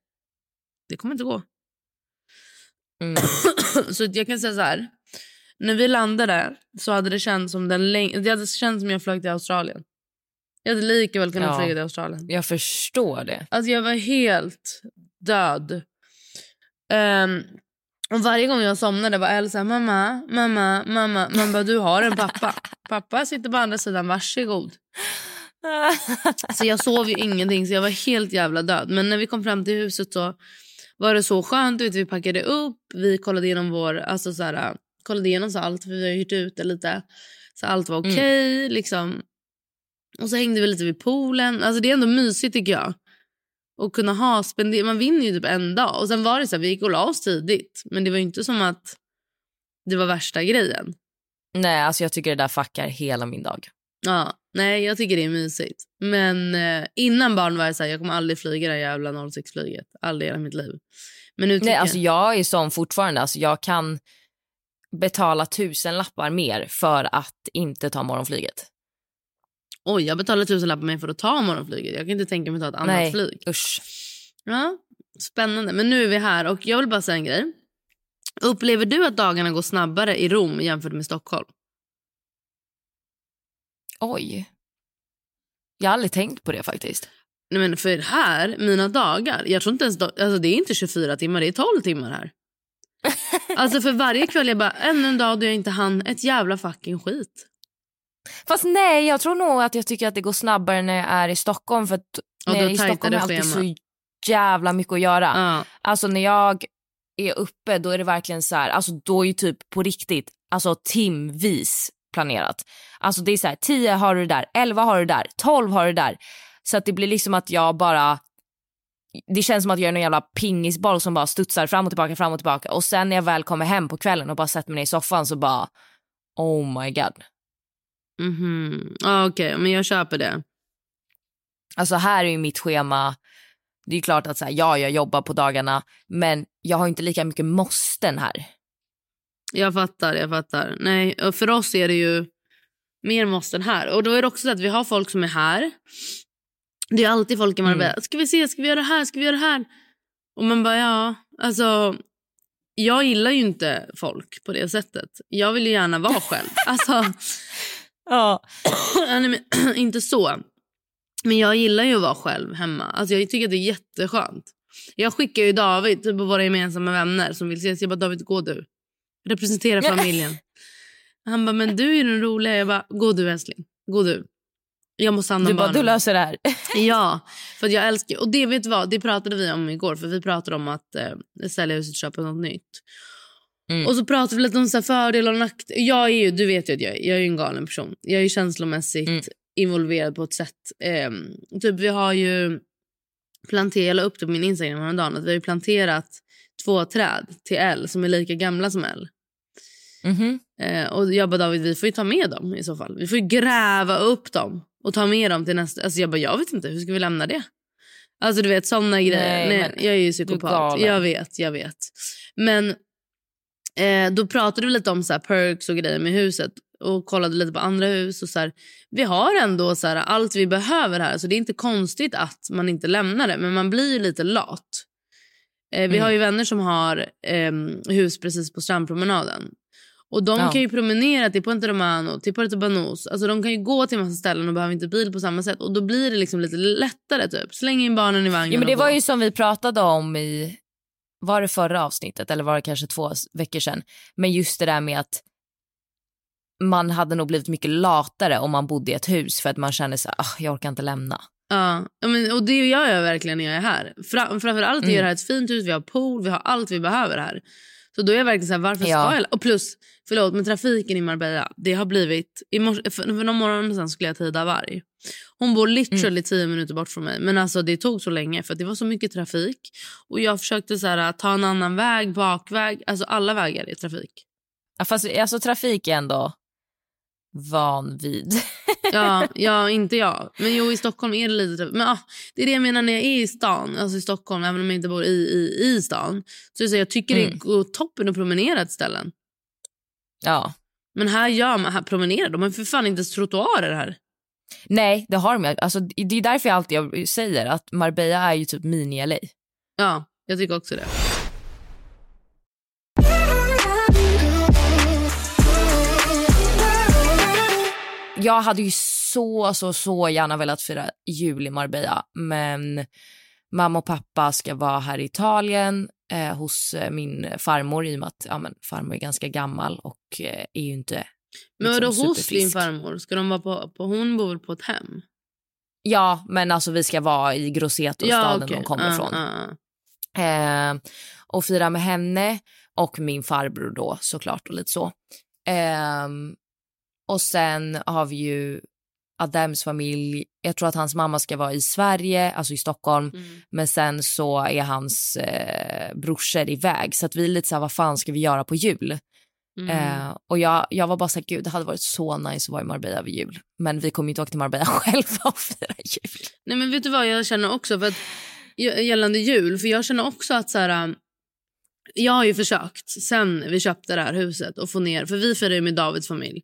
S3: Det kommer inte gå.
S2: Mm.
S3: så jag kan säga så här. När vi landade så hade det känts som den läng- det hade känts som jag flög till Australien. Jag hade lika väl kunnat
S2: Ja.
S3: flyga till Australien.
S2: Jag förstår det.
S3: Alltså jag var helt död. Ehm, och varje gång jag somnade var Elsa mamma, mamma, mamma. Man bara, du har en pappa. Pappa sitter på andra sidan, varsågod. Så jag sov ju ingenting så jag var helt jävla död. Men när vi kom fram till huset så var det så skönt. Vet, vi packade upp, vi kollade igenom vår, alltså så här, kollade igenom så allt för vi har hyrt ut det lite. Så allt var okej liksom. Och så hängde vi lite vid poolen. Alltså det är ändå mysigt tycker jag. Och kunna ha spender- Man vinner ju typ en dag. Och sen var det så här, vi gick och la oss tidigt. Men det var inte som att det var värsta grejen.
S2: Nej, alltså jag tycker det där fuckar hela min dag.
S3: Ja, nej jag tycker det är mysigt. Men eh, innan barn var jag så här, jag kommer aldrig flyga det jävla 06-flyget. Aldrig i hela mitt liv. Men nu tycker
S2: Nej,
S3: jag...
S2: alltså jag är sån fortfarande. Alltså jag kan betala tusen lappar mer för att inte ta morgonflyget.
S3: Oj, jag betalar tusen lappar mig för att ta morgonflyget. Jag kan inte tänka mig att ta ett annat
S2: Nej,
S3: flyg.
S2: usch.
S3: Ja, spännande. Men nu är vi här och jag vill bara säga en grej. Upplever du att dagarna går snabbare i Rom jämfört med Stockholm?
S2: Oj. Jag har aldrig tänkt på det faktiskt.
S3: Nej, men för här, mina dagar, jag tror inte ens, alltså det är inte 24 timmar, det är 12 timmar här. Alltså för varje kväll jag bara, ännu en dag då jag inte hann ett jävla fucking skit.
S2: Fast nej, jag tror nog att jag tycker att det går snabbare när jag är i Stockholm. För att när jag är i Stockholm har jag alltid så jävla mycket att göra.
S3: Ja.
S2: Alltså när jag är uppe då är det verkligen så här, alltså då är ju typ på riktigt, alltså timvis planerat. Alltså det är så här, 10 har du där, 11 har du där, 12 har du där. Så att det blir liksom att jag bara, det känns som att jag är en jävla pingisboll som bara studsar fram och tillbaka, fram och tillbaka. Och sen när jag väl kommer hem på kvällen och bara sätter mig ner i soffan så bara, oh my god.
S3: Mhm. Ja, Okej, men jag köper det.
S2: Alltså här är ju mitt schema, det är ju klart att så här, ja, jag jobbar på dagarna, men jag har inte lika mycket måsten här.
S3: Jag fattar, jag fattar. Nej, för oss är det ju mer måsten här. Och då är det också så att vi har folk som är här. Det är alltid folk i Marbella.
S2: Mm.
S3: Ska vi se, ska vi göra det här, ska vi göra det här? Och man bara, ja, alltså. Jag gillar ju inte folk på det sättet. Jag vill ju gärna vara själv. Alltså,
S2: Ja.
S3: inte så. Men jag gillar ju att vara själv hemma. Alltså, jag tycker det är jätteskönt. Jag skickar ju David typ, på våra gemensamma vänner som vill ses. Jag bara, David, gå du. Representera familjen. Han bara, men du är den roliga. Jag bara, gå du älskling. Gå du. Jag måste handla
S2: Du bara,
S3: barnen.
S2: du löser det här.
S3: Ja, för jag älskar... Och det vet vad, det pratade vi om igår. För vi pratade om att eh, sälja huset och köpa något nytt.
S2: Mm.
S3: Och så pratade vi lite om så fördelar och nackdelar. Jag är ju, du vet ju att jag, jag är en galen person. Jag är känslomässigt
S2: Mm.
S3: involverad på ett sätt. Eh, typ vi har ju planterat, jag la upp det på min Instagram häromdagen, att vi har planterat två träd till L som är lika gamla som L.
S2: Mhm.
S3: Eh, och jag bara David, vi får ju ta med dem i så fall. Vi får ju gräva upp dem och ta med dem till nästa. Alltså jag bara, jag vet inte, hur ska vi lämna det? Alltså du vet sådana grejer.
S2: Nej,
S3: Nej, jag är ju psykopat. Jag vet, jag vet. Men eh, då pratade vi lite om så här perks och grejer med huset och kollade lite på andra hus. och så här, Vi har ändå så här, allt vi behöver här så det är inte konstigt att man inte lämnar det. Men man blir ju lite lat. Eh, vi
S2: Mm.
S3: har ju vänner som har ehm, hus precis på strandpromenaden. Och de
S2: Ja.
S3: kan ju promenera till Puente Romano, till Puerto Banús. Alltså de kan ju gå till massa ställen och behöver inte bil på samma sätt. Och då blir det liksom lite lättare typ. Släng in barnen i vagnen
S2: Ja, men det var
S3: gå.
S2: ju som vi pratade om i, var det förra avsnittet eller var det kanske två veckor sedan? Men just det där med att man hade nog blivit mycket latare om man bodde i ett hus för att man känner så här, ah, jag orkar inte lämna.
S3: Ja, men, och det gör jag verkligen när jag är här. Fra, framförallt är
S2: Mm.
S3: det här ett fint hus, vi har pool, vi har allt vi behöver här. Så då är jag verkligen så här, varför ska
S2: Ja.
S3: jag... Och plus, förlåt, men trafiken i Marbella, det har blivit... I morse, för, för någon morgon sen skulle jag till Ida Varg. Hon bor literally
S2: Mm.
S3: tio minuter bort från mig. Men alltså det tog så länge för det var så mycket trafik. Och jag försökte så här, ta en annan väg, bakväg. Alltså alla vägar är trafik.
S2: Ja, fast alltså trafik är ändå van vid.
S3: Ja, ja, inte jag. Men jo, i Stockholm är det lite. Men ah, det är det jag menar när jag är i stan, alltså i Stockholm, även om jag inte bor i, i, i stan. Så, är det så jag tycker det
S2: Mm.
S3: går toppen att promenera till ställen.
S2: Ja.
S3: Men här gör man, här promenerar de. har för fan inte ens trottoarer här.
S2: Nej, det har de alltså, Det är därför jag alltid säger att Marbella är ju typ mini-LA.
S3: Ja, jag tycker också det.
S2: Jag hade ju så, så, så gärna velat fira jul i Marbella men mamma och pappa ska vara här i Italien eh, hos eh, min farmor i och med att ja, men, farmor är ganska gammal och eh, är ju inte
S3: Men
S2: liksom,
S3: vadå hos din farmor? Ska de vara på, på, hon bor på ett hem?
S2: Ja, men alltså vi ska vara i Grosseto, staden
S3: okej.
S2: de kommer
S3: Ja,
S2: ifrån.
S3: ja, ja.
S2: Eh, och fira med henne och min farbror då såklart och lite så. Ehm, och sen har vi ju Adams familj. Jag tror att hans mamma ska vara i Sverige, alltså i Stockholm.
S3: Mm.
S2: Men sen så är hans eh, brorsor iväg. Så att vi är lite så här, vad fan ska vi göra på jul?
S3: Mm.
S2: Eh, och jag, jag var bara så här, gud det hade varit så nice att vara i Marbella vid jul. Men vi kommer ju inte åka till Marbella själva och fira jul.
S3: Nej men vet du vad jag känner också? För att, gällande jul, för jag känner också att så här, um, jag har ju försökt sen vi köpte det här huset att få ner, för vi firar ju med Davids familj.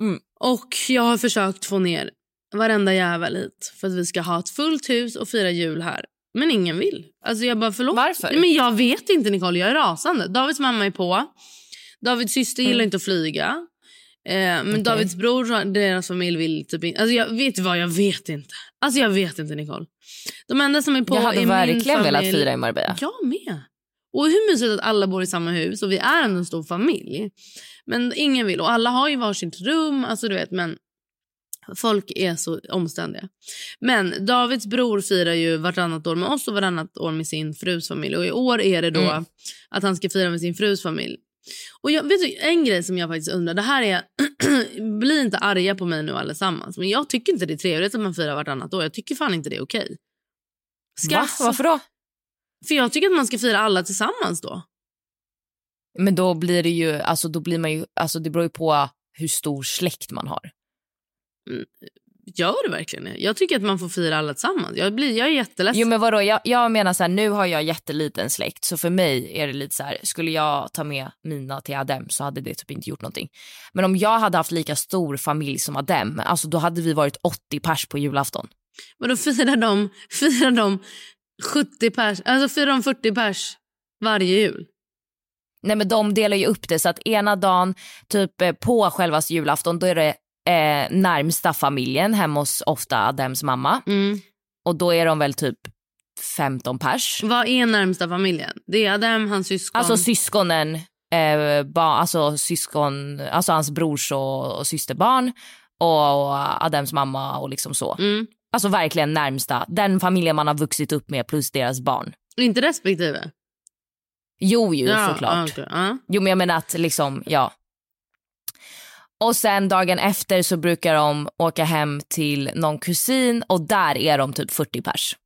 S2: Mm.
S3: Och jag har försökt få ner varenda jävel hit för att vi ska ha ett fullt hus och fira jul här. Men ingen vill. Alltså jag bara förlåt.
S2: Varför?
S3: Nej, men jag vet inte Nicole, jag är rasande. Davids mamma är på. Davids syster gillar
S2: Mm.
S3: inte att flyga. Eh, men
S2: Okej.
S3: Davids bror, deras familj vill typ inte. Alltså jag vet vad, jag vet inte. Alltså jag vet inte Nicole. De enda som är på
S2: jag hade
S3: min
S2: verkligen velat fira i Marbella.
S3: Jag med. Och hur mysigt att alla bor i samma hus och vi är en stor familj. Men ingen vill och alla har ju varsitt rum, alltså du vet men folk är så omständiga. Men Davids bror firar ju vartannat år med oss och vartannat år med sin frus familj och i år är det då
S2: Mm.
S3: att han ska fira med sin frus familj. Och jag vet du, en grej som jag faktiskt undrar, det här är bli inte arga på mig nu allesammans, men jag tycker inte det är trevligt att man firar vartannat år. Jag tycker fan inte det är okej.
S2: Va? Varför då?
S3: För jag tycker att man ska fira alla tillsammans då.
S2: Men då blir det ju, alltså då blir man ju, alltså det beror ju på hur stor släkt man har.
S3: Gör det verkligen det? Jag tycker att man får fira alla tillsammans. Jag, blir, jag är jätteledsen.
S2: Jo men vadå, jag, jag menar så här, nu har jag jätteliten släkt så för mig är det lite så här, skulle jag ta med mina till Adem så hade det typ inte gjort någonting. Men om jag hade haft lika stor familj som Adem, alltså då hade vi varit 80 pers på julafton.
S3: Men då firar de, firar de 70 pers, alltså firar de 40 pers varje jul.
S2: Nej men de delar ju upp det så att ena dagen typ eh, på själva julafton då är det eh, närmsta familjen hemma hos ofta Adems mamma och då är de väl typ 15 pers.
S3: Vad är närmsta familjen? Det är Adem, hans syskon.
S2: Alltså syskonen, eh, ba, alltså syskon, alltså hans brors och, och systerbarn och, och Adems mamma och liksom så.
S3: Mm.
S2: Alltså verkligen närmsta, den familjen man har vuxit upp med plus deras barn.
S3: Inte respektive?
S2: Jo, jo
S3: Ja,
S2: såklart.
S3: okej, ja.
S2: Jo men jag menar att liksom, ja. Och sen dagen efter så brukar de åka hem till någon kusin och där är de typ 40 pers.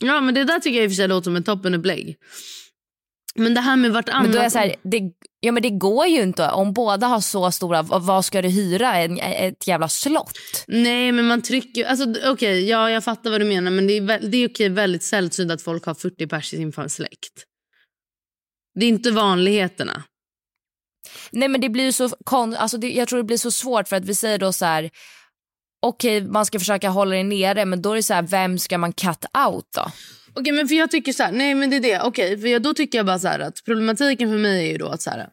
S3: Ja, men det där tycker jag i och för sig låter som ett toppenupplägg. Men det här med vartannat...
S2: Men då är så här, det, ja men det går ju inte om båda har så stora, vad ska du hyra? En, ett jävla slott?
S3: Nej, men man trycker... Alltså, okej, ja, jag fattar vad du menar. Men det är, vä- det är okej, väldigt sällsynt att folk har 40 pers i sin släkt. Det är inte vanligheterna.
S2: Nej men det blir så kon, alltså det, jag tror det blir så svårt för att vi säger då så här okej man ska försöka hålla det nere men då är det så här vem ska man cut out då?
S3: Okej, men för jag tycker så här, nej men det är det. Okej, för jag, då tycker jag bara så här att problematiken för mig är ju då att så här.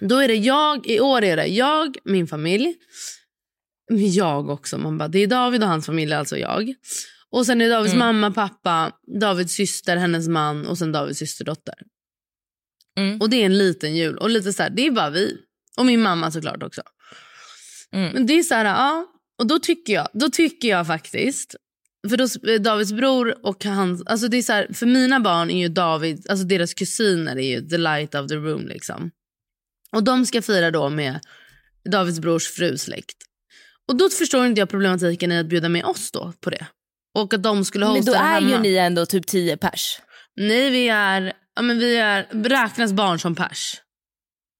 S3: Då är det jag, i år är det jag, min familj. Jag också. Man bara, det är David och hans familj, alltså jag. Och sen är det Davids
S2: Mm.
S3: mamma, pappa, Davids syster, hennes man och sen Davids systerdotter.
S2: Mm.
S3: Och det är en liten jul. Och lite så här, det är bara vi. Och min mamma såklart också.
S2: Mm.
S3: Men det är så här, ja. Och då tycker jag, då tycker jag faktiskt för då, Davids bror och hans... Alltså det är så här, för mina barn är ju David, alltså deras kusiner är ju the light of the room. liksom. Och de ska fira då med Davids brors frusläkt. Och då förstår inte jag problematiken i att bjuda med oss då på det. Och att de skulle
S2: Men
S3: hosta
S2: då
S3: det
S2: är
S3: hemma.
S2: ju ni ändå typ 10 pers.
S3: Nej, vi är... Ja, men vi är... Räknas barn som pers?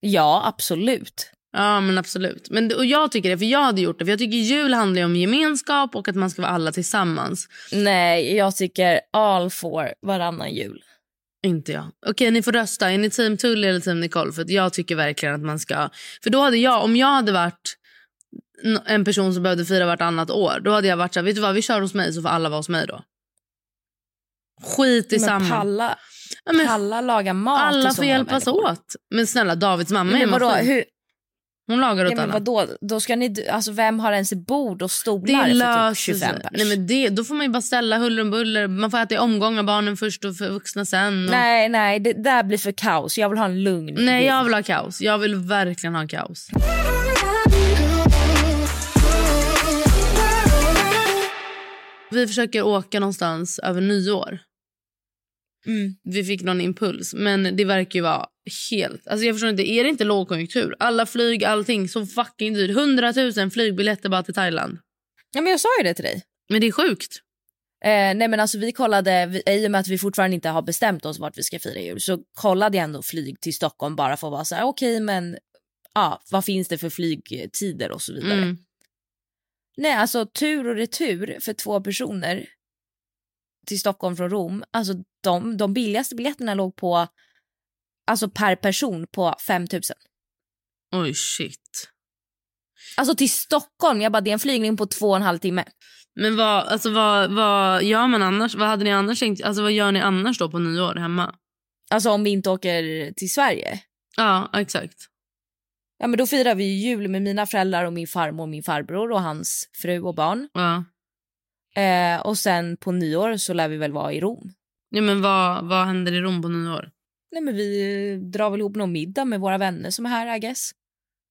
S2: Ja absolut.
S3: Ja, men absolut. Men, och jag tycker det, för jag hade gjort det. För jag tycker jul handlar om gemenskap och att man ska vara alla tillsammans.
S2: Nej jag tycker all for varannan jul.
S3: Inte jag. Okej, ni får rösta. Är ni team Tully eller team Nicole? För jag tycker verkligen att man ska... För då hade jag, om jag hade varit en person som behövde fira vartannat år, då hade jag varit så här, vet du vad, vi kör hos mig så får alla vara hos mig då. Skit i
S2: Men
S3: samma.
S2: Palla,
S3: Ja, men
S2: palla laga mat
S3: alla får hjälpas
S2: människor.
S3: åt. Men snälla, Davids mamma är
S2: Men vadå,
S3: maskin.
S2: hur,
S3: Hon lagar åt
S2: ja, men
S3: alla.
S2: vadå, då ska ni, alltså vem har ens bord och stolar
S3: Det
S2: för typ
S3: löser
S2: 25
S3: sig.
S2: pers?
S3: Nej, men det, då får man ju bara ställa huller om buller. Man får äta i omgångar, barnen först och för vuxna sen. Och...
S2: Nej, nej, det där blir för kaos. Jag vill ha en lugn
S3: Nej, jag vill ha kaos. Jag vill verkligen ha kaos. Vi försöker åka någonstans över nyår.
S2: Mm.
S3: Vi fick någon impuls, men det verkar ju vara helt... Alltså jag förstår inte, är det inte lågkonjunktur? Alla flyg, allting så fucking dyrt. 100 000 flygbiljetter bara till Thailand.
S2: Ja, men jag sa ju det till dig.
S3: Men det är sjukt.
S2: Eh, nej men alltså vi kollade, vi, i och med att vi fortfarande inte har bestämt oss vart vi ska fira jul så kollade jag ändå flyg till Stockholm bara för att vara så här okej men ja, vad finns det för flygtider och så vidare.
S3: Mm.
S2: Nej alltså tur och retur för två personer till Stockholm från Rom, alltså de, de billigaste biljetterna låg på alltså per person på 5 000.
S3: Oj, shit.
S2: Alltså till Stockholm, jag bara det är en flygning på två och en halv timme.
S3: Men vad, alltså vad, vad gör man annars? Vad hade ni annars tänkt? Alltså vad gör ni annars då på nyår hemma?
S2: Alltså om vi inte åker till Sverige.
S3: Ja, exakt.
S2: Ja men då firar vi jul med mina föräldrar och min farmor och min farbror och hans fru och barn.
S3: Ja.
S2: Eh, och sen på nyår så lär vi väl vara i Rom.
S3: ja men vad, vad händer i Rom på nyår?
S2: Nej men vi drar väl ihop någon middag med våra vänner som är här I guess.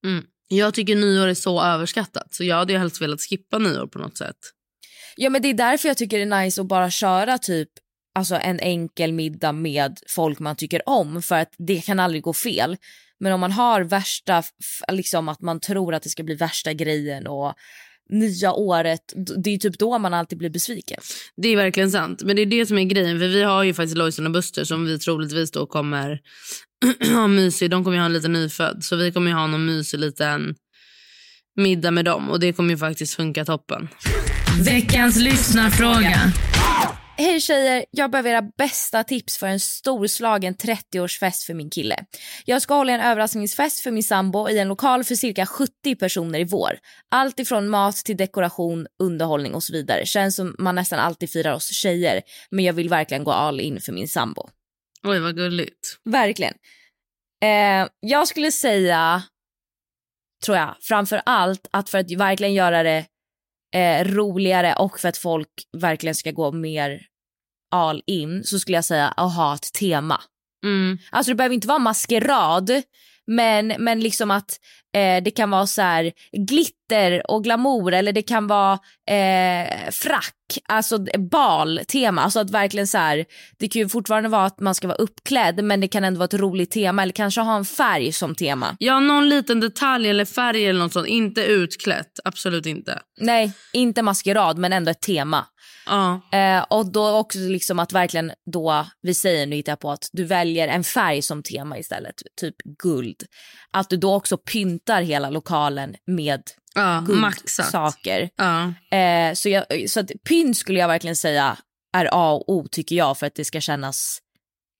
S3: Mm. Jag tycker nyår är så överskattat. Så jag hade ju helst velat skippa nyår på något sätt.
S2: Ja men det är därför jag tycker det är nice att bara köra typ alltså en enkel middag med folk man tycker om för att det kan aldrig gå fel. Men om man har värsta, liksom att man tror att det ska bli värsta grejen och nya året, det är typ då man alltid blir besviken.
S3: Det är verkligen sant. Men det är det som är grejen. För vi har ju faktiskt Lojsan och Buster som vi troligtvis då kommer ha mysig. De kommer ju ha en liten nyfödd. Så vi kommer ju ha någon mysig liten middag med dem. Och det kommer ju faktiskt funka toppen.
S5: Veckans lyssnarfråga.
S2: Hej tjejer, jag behöver era bästa tips för en storslagen 30-årsfest för min kille. Jag ska hålla en överraskningsfest för min sambo i en lokal för cirka 70 personer i vår. Allt ifrån mat till dekoration, underhållning och så vidare. Känns som man nästan alltid firar oss tjejer, men jag vill verkligen gå all in för min sambo.
S3: Oj, vad gulligt.
S2: Verkligen. Eh, jag skulle säga, tror jag, framför allt att för att verkligen göra det eh, roligare och för att folk verkligen ska gå mer all in så skulle jag säga att ha ett tema.
S3: Mm.
S2: Alltså det behöver inte vara maskerad men, men liksom att eh, det kan vara så här glitter och glamour eller det kan vara eh, frack, alltså bal-tema. Alltså att verkligen så här, det kan ju fortfarande vara att man ska vara uppklädd men det kan ändå vara ett roligt tema eller kanske ha en färg som tema.
S3: Ja, någon liten detalj eller färg eller något sånt. Inte utklätt. Absolut inte.
S2: Nej, inte maskerad men ändå ett tema. Eh, och då också liksom att verkligen då, vi säger nu hittar jag på att du väljer en färg som tema istället, typ guld. Att du då också pyntar hela lokalen med
S3: maxat.
S2: guldsaker.
S3: Ja.
S2: Eh, så, jag, så att pynt skulle jag verkligen säga är A och O tycker jag för att det ska kännas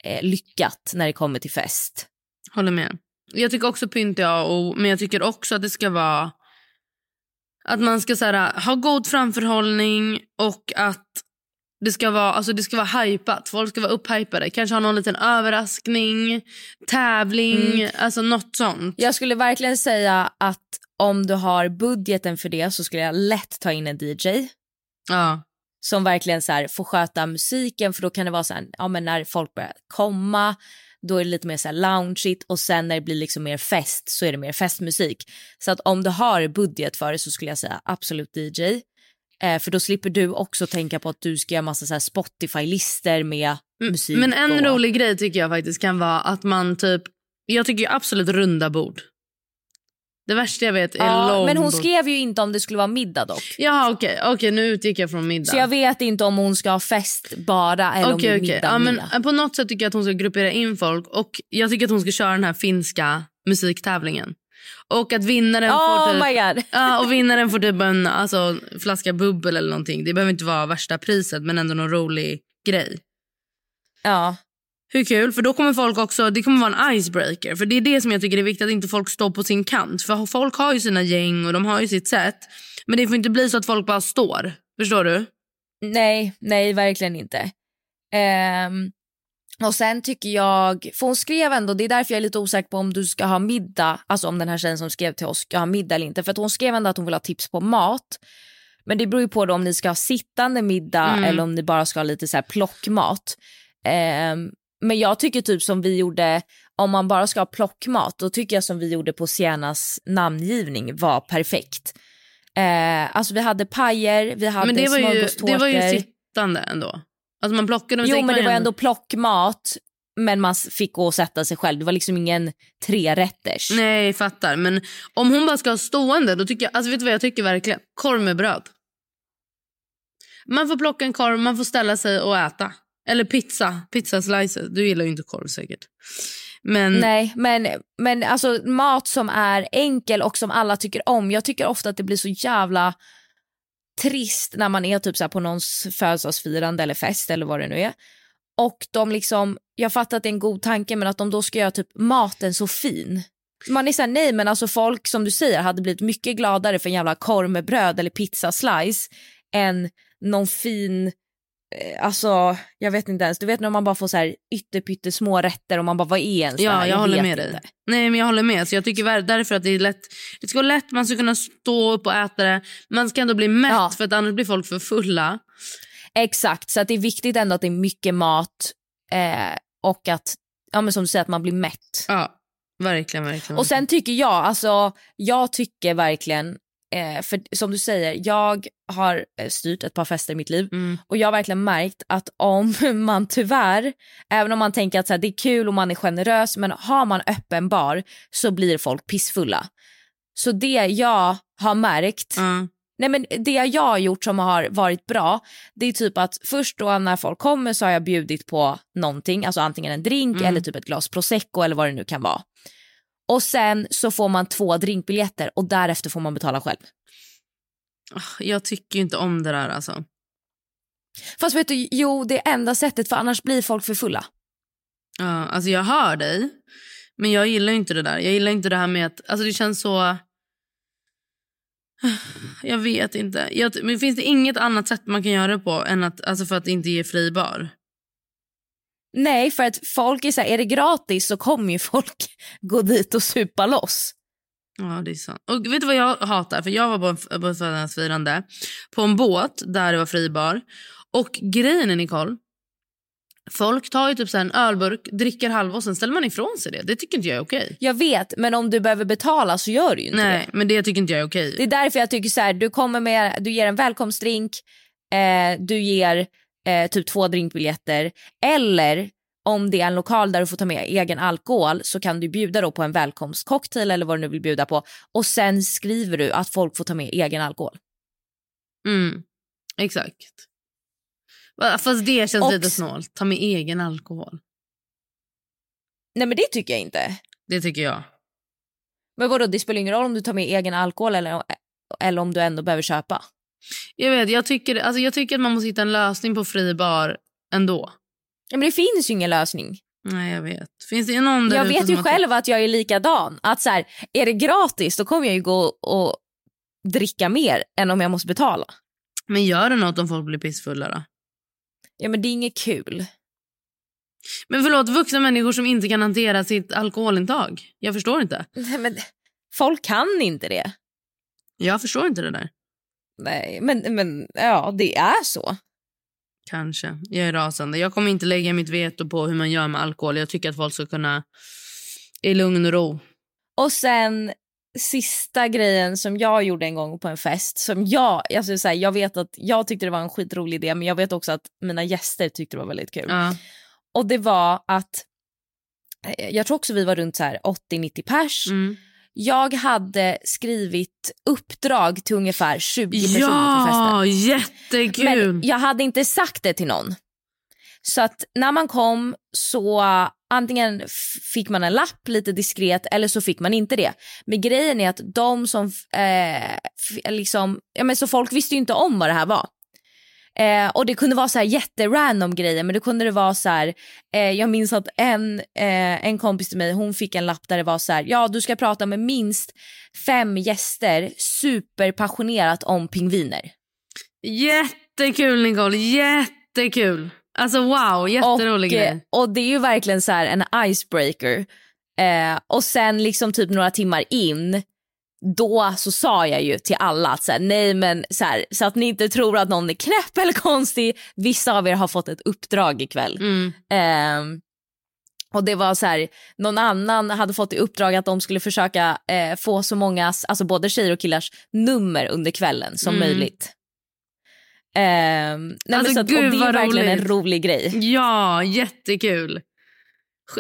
S2: eh, lyckat när det kommer till fest.
S3: Håller med. Jag tycker också pynt är A och O, men jag tycker också att det ska vara... Att man ska så här, ha god framförhållning och att det ska vara, alltså det ska vara hypat. Folk ska vara upphypade. Kanske ha någon liten överraskning, tävling,
S2: Mm.
S3: alltså något sånt.
S2: Jag skulle verkligen säga att om du har budgeten för det så skulle jag lätt ta in en DJ.
S3: Ja.
S2: som verkligen så här får sköta musiken för då kan det vara så här, ja men när folk börjar komma då är det lite mer så här loungeigt och sen när det blir liksom mer fest så är det mer festmusik. Så att om du har budget för det så skulle jag säga absolut DJ. Eh, för då slipper du också tänka på att du ska göra massa Spotify-lister med musik.
S3: Men en
S2: och...
S3: rolig grej tycker jag faktiskt kan vara att man typ... Jag tycker absolut runda bord. Det värsta jag vet är
S2: Ja,
S3: långbord.
S2: men hon skrev ju inte om det skulle vara middag dock.
S3: Ja okej, okej nu utgick jag från middag.
S2: Så jag vet inte om hon ska ha fest bara eller om det är middag
S3: Ja, men
S2: med.
S3: på något sätt tycker jag att hon ska gruppera in folk och jag tycker att hon ska köra den här finska musiktävlingen. Och att vinnaren
S2: Oh
S3: får typ,
S2: my god.
S3: Ja, och vinnaren får typ en alltså, flaska bubbel eller någonting. Det behöver inte vara värsta priset men ändå någon rolig grej.
S2: Ja.
S3: Hur kul? För då kommer folk också, det kommer vara en icebreaker. För det är det som jag tycker är viktigt, att inte folk står på sin kant. För folk har ju sina gäng och de har ju sitt sätt. Men det får inte bli så att folk bara står. Förstår du?
S2: Nej, nej verkligen inte. Ehm, och sen tycker jag, för hon skrev ändå, det är därför jag är lite osäker på om du ska ha middag, alltså om den här tjejen som skrev till oss ska ha middag eller inte. För att hon skrev ändå att hon vill ha tips på mat. Men det beror ju på om ni ska ha sittande middag
S3: Mm.
S2: eller om ni bara ska ha lite så här plockmat. Ehm, men jag tycker typ som vi gjorde, om man bara ska ha plockmat, då tycker jag som vi gjorde på Siennas namngivning var perfekt. Eh, alltså vi hade pajer, vi hade
S3: Men det var, ju, det var ju sittande ändå. Alltså man plockade
S2: Jo men det var ändå plockmat men man fick gå och sätta sig själv. Det var liksom ingen trerätters.
S3: Nej, fattar. Men om hon bara ska ha stående, då tycker jag, alltså vet du vad jag tycker verkligen? Korv med bröd. Man får plocka en korv, man får ställa sig och äta. Eller pizza, pizza slices. Du gillar ju inte korv säkert. Men
S2: Nej men, men alltså mat som är enkel och som alla tycker om. Jag tycker ofta att det blir så jävla trist när man är typ så här på någons födelsedagsfirande eller fest eller vad det nu är. Och de liksom, jag fattar att det är en god tanke men att de då ska göra typ maten så fin. Man är såhär nej men alltså folk som du säger hade blivit mycket gladare för en jävla korv med bröd eller pizza slice än någon fin Alltså, jag vet inte ens. Du vet när man bara får så här ytterpytte små rätter och man bara, vad är ens
S3: Ja,
S2: här?
S3: jag, håller med dig.
S2: inte.
S3: Nej, men jag håller med. Så jag tycker därför att det är lätt. Det ska vara lätt, man ska kunna stå upp och äta det. Man ska ändå bli mätt för att annars blir folk för fulla.
S2: Exakt, så att det är viktigt ändå att det är mycket mat eh, och att, ja men som du säger, att man blir mätt.
S3: Ja, verkligen, verkligen.
S2: Och sen tycker jag, alltså jag tycker verkligen, eh, för som du säger, jag har eh, styrt ett par fester i mitt liv
S3: Mm.
S2: och jag har verkligen märkt att om man tyvärr, även om man tänker att så här, det är kul och man är generös, men har man öppen bar så blir folk pissfulla. Så det jag har märkt Nej men det jag har gjort som har varit bra det är typ att först då när folk kommer så har jag bjudit på någonting, alltså antingen en drink
S3: Mm.
S2: eller typ ett glas prosecco eller vad det nu kan vara. Och sen så får man två drinkbiljetter och därefter får man betala själv.
S3: Ah, Jag tycker inte om det där alltså.
S2: Fast vet du, jo det är enda sättet för annars blir folk för fulla.
S3: Ja, alltså jag hör dig. Men jag gillar inte det där. Jag gillar inte det här med att... Alltså det känns så... Jag vet inte. Jag, men finns det inget annat sätt man kan göra det på än att, alltså för att inte ge fri bar?
S2: Nej för att folk är så här, är det gratis så kommer ju folk gå dit och supa loss.
S3: Ja, det är sant. Och vet du vad jag hatar? För Jag var på, en, på ett födelsedagsfirande på en båt där det var fribar. Och grejen är, Nicole, folk tar ju typ så en ölburk, dricker halva och sen ställer man ifrån sig det. Det tycker inte jag är okej.
S2: Jag vet men om du behöver betala så gör du ju inte
S3: Nej,
S2: det.
S3: men det tycker inte jag är okej.
S2: Det är därför jag tycker så här, du kommer med, du ger en välkomstdrink, eh, du ger eh, typ två drinkbiljetter eller om det är en lokal där du får ta med egen alkohol så kan du bjuda då på en välkomstcocktail eller vad du nu vill bjuda på och sen skriver du att folk får ta med egen alkohol.
S3: Mm, exakt. Fast det känns
S2: Och-
S3: lite snålt. Ta med egen alkohol.
S2: Nej men det tycker jag inte.
S3: Det tycker jag.
S2: Men vadå, det spelar ingen roll om du tar med egen alkohol eller, eller om du ändå behöver köpa.
S3: Jag vet, jag tycker, alltså jag tycker att man måste hitta en lösning på fri bar ändå.
S2: Ja, men det finns ju ingen lösning.
S3: Nej, jag vet. Finns det någon där
S2: Jag vet ju själv att jag är likadan. Att så här, är det gratis då kommer jag ju gå och dricka mer än om jag måste betala.
S3: Men gör det något om folk blir pissfulla då?
S2: Ja men det är inget kul.
S3: Men förlåt, vuxna människor som inte kan hantera sitt alkoholintag. Jag förstår inte.
S2: Nej, men folk kan inte det.
S3: Jag förstår inte det där.
S2: Nej men, men ja det är så.
S3: Kanske. Jag är rasande. Jag kommer inte lägga mitt veto på hur man gör med alkohol. Jag tycker att folk ska kunna i lugn och ro.
S2: Och sen sista grejen som jag gjorde en gång på en fest som jag, alltså så här, jag vet att jag tyckte det var en skitrolig idé men jag vet också att mina gäster tyckte det var väldigt kul.
S3: Ja.
S2: Och det var att, eh, jag tror också vi var runt så här 80-90 pers.
S3: Mm.
S2: Jag hade skrivit uppdrag till ungefär 20 personer på
S3: Ja,
S2: festen.
S3: jättekul!
S2: Men jag hade inte sagt det till någon. Så att när man kom så antingen fick man en lapp lite diskret eller så fick man inte det. Men grejen är att de som, eh, liksom, ja men så folk visste ju inte om vad det här var. Eh, och det kunde vara så här jätterandom grejer men det kunde det vara så här, eh, jag minns att en, eh, en kompis till mig hon fick en lapp där det var så här, ja du ska prata med minst fem gäster superpassionerat om pingviner.
S3: Jättekul Nicole, jättekul. Alltså wow, jätterolig
S2: och,
S3: grej.
S2: Och det är ju verkligen så här en icebreaker. Eh, och sen liksom typ några timmar in då så sa jag ju till alla att så här, nej men så, här, så att ni inte tror att någon är knäpp eller konstig. Vissa av er har fått ett uppdrag ikväll.
S3: Mm.
S2: Eh, och det var så här, någon annan hade fått i uppdrag att de skulle försöka eh, få så många, alltså både tjejer och killars nummer under kvällen som
S3: Mm.
S2: möjligt. Eh, nej,
S3: Alltså,
S2: så att, och
S3: gud,
S2: det är verkligen en
S3: roligt.
S2: rolig grej.
S3: Ja, jättekul.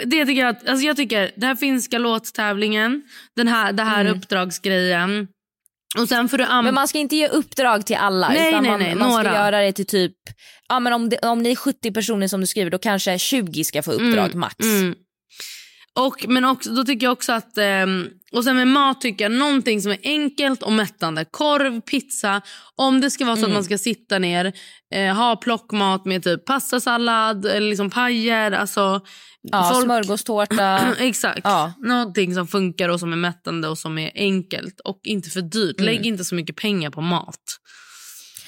S3: Det tycker jag, alltså jag tycker, den här finska låttävlingen, den här, det här
S2: Mm.
S3: uppdragsgrejen. Och sen an-
S2: Men man ska inte ge uppdrag till alla
S3: Nej,
S2: utan
S3: nej,
S2: man,
S3: nej,
S2: man ska göra det till typ, ja men om, det, om ni är 70 personer som du skriver då kanske 20 ska få uppdrag
S3: Mm,
S2: max.
S3: mm. Och, men också, då tycker jag också att, ehm, och sen med mat tycker jag någonting som är enkelt och mättande. Korv, pizza. Om det ska vara så
S2: Mm.
S3: att man ska sitta ner, eh, ha plockmat med typ pastasallad eller liksom pajer. Alltså,
S2: Ja,
S3: folk-
S2: smörgåstårta.
S3: Exakt.
S2: Ja.
S3: Någonting som funkar och som är mättande och som är enkelt och inte för dyrt.
S2: Mm.
S3: Lägg inte så mycket pengar på mat.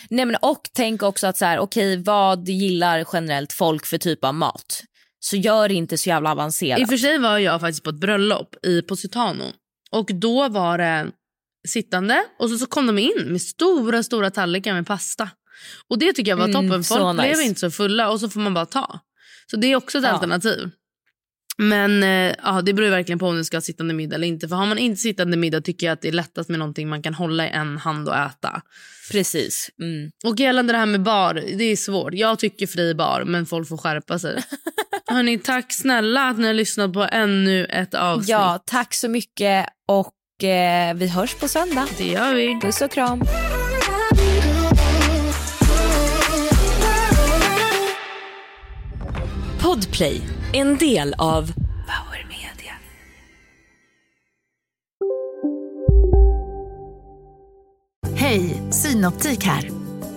S2: Nej, men och tänk också att så här, okej vad gillar generellt folk för typ av mat? Så gör det inte så jävla avancerat.
S3: I och för sig var jag faktiskt på ett bröllop i Positano. Och då var det sittande och så, så kom de in med stora stora tallrikar med pasta. Och det tycker jag var
S2: Mm,
S3: toppen. Folk blev
S2: nice.
S3: inte så fulla och så får man bara ta. Så det är också ett
S2: Ja.
S3: alternativ. Men eh, ja, det beror verkligen på om du ska ha sittande middag eller inte. För har man inte sittande middag tycker jag att det är lättast med någonting man kan hålla i en hand och äta.
S2: Precis. Mm.
S3: Och gällande det här med bar, det är svårt. Jag tycker fri bar, men folk får skärpa sig. Hörni, tack snälla att ni har lyssnat på ännu ett avsnitt.
S2: Ja, tack så mycket och eh, vi hörs på söndag.
S3: Det gör vi.
S2: Puss och kram.
S6: Podplay, en del av Power Media.
S4: Hej, Synoptik här.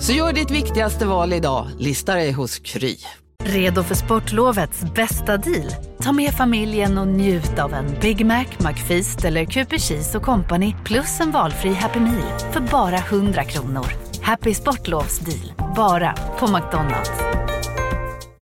S7: Så gör ditt viktigaste val idag, Lista dig hos Kry.
S4: Redo för sportlovets bästa deal? Ta med familjen och njut av en Big Mac, McFeast eller Cooper Cheese och Company plus en valfri Happy Meal för bara 100 kronor. Happy Sportlovs deal, bara på McDonalds.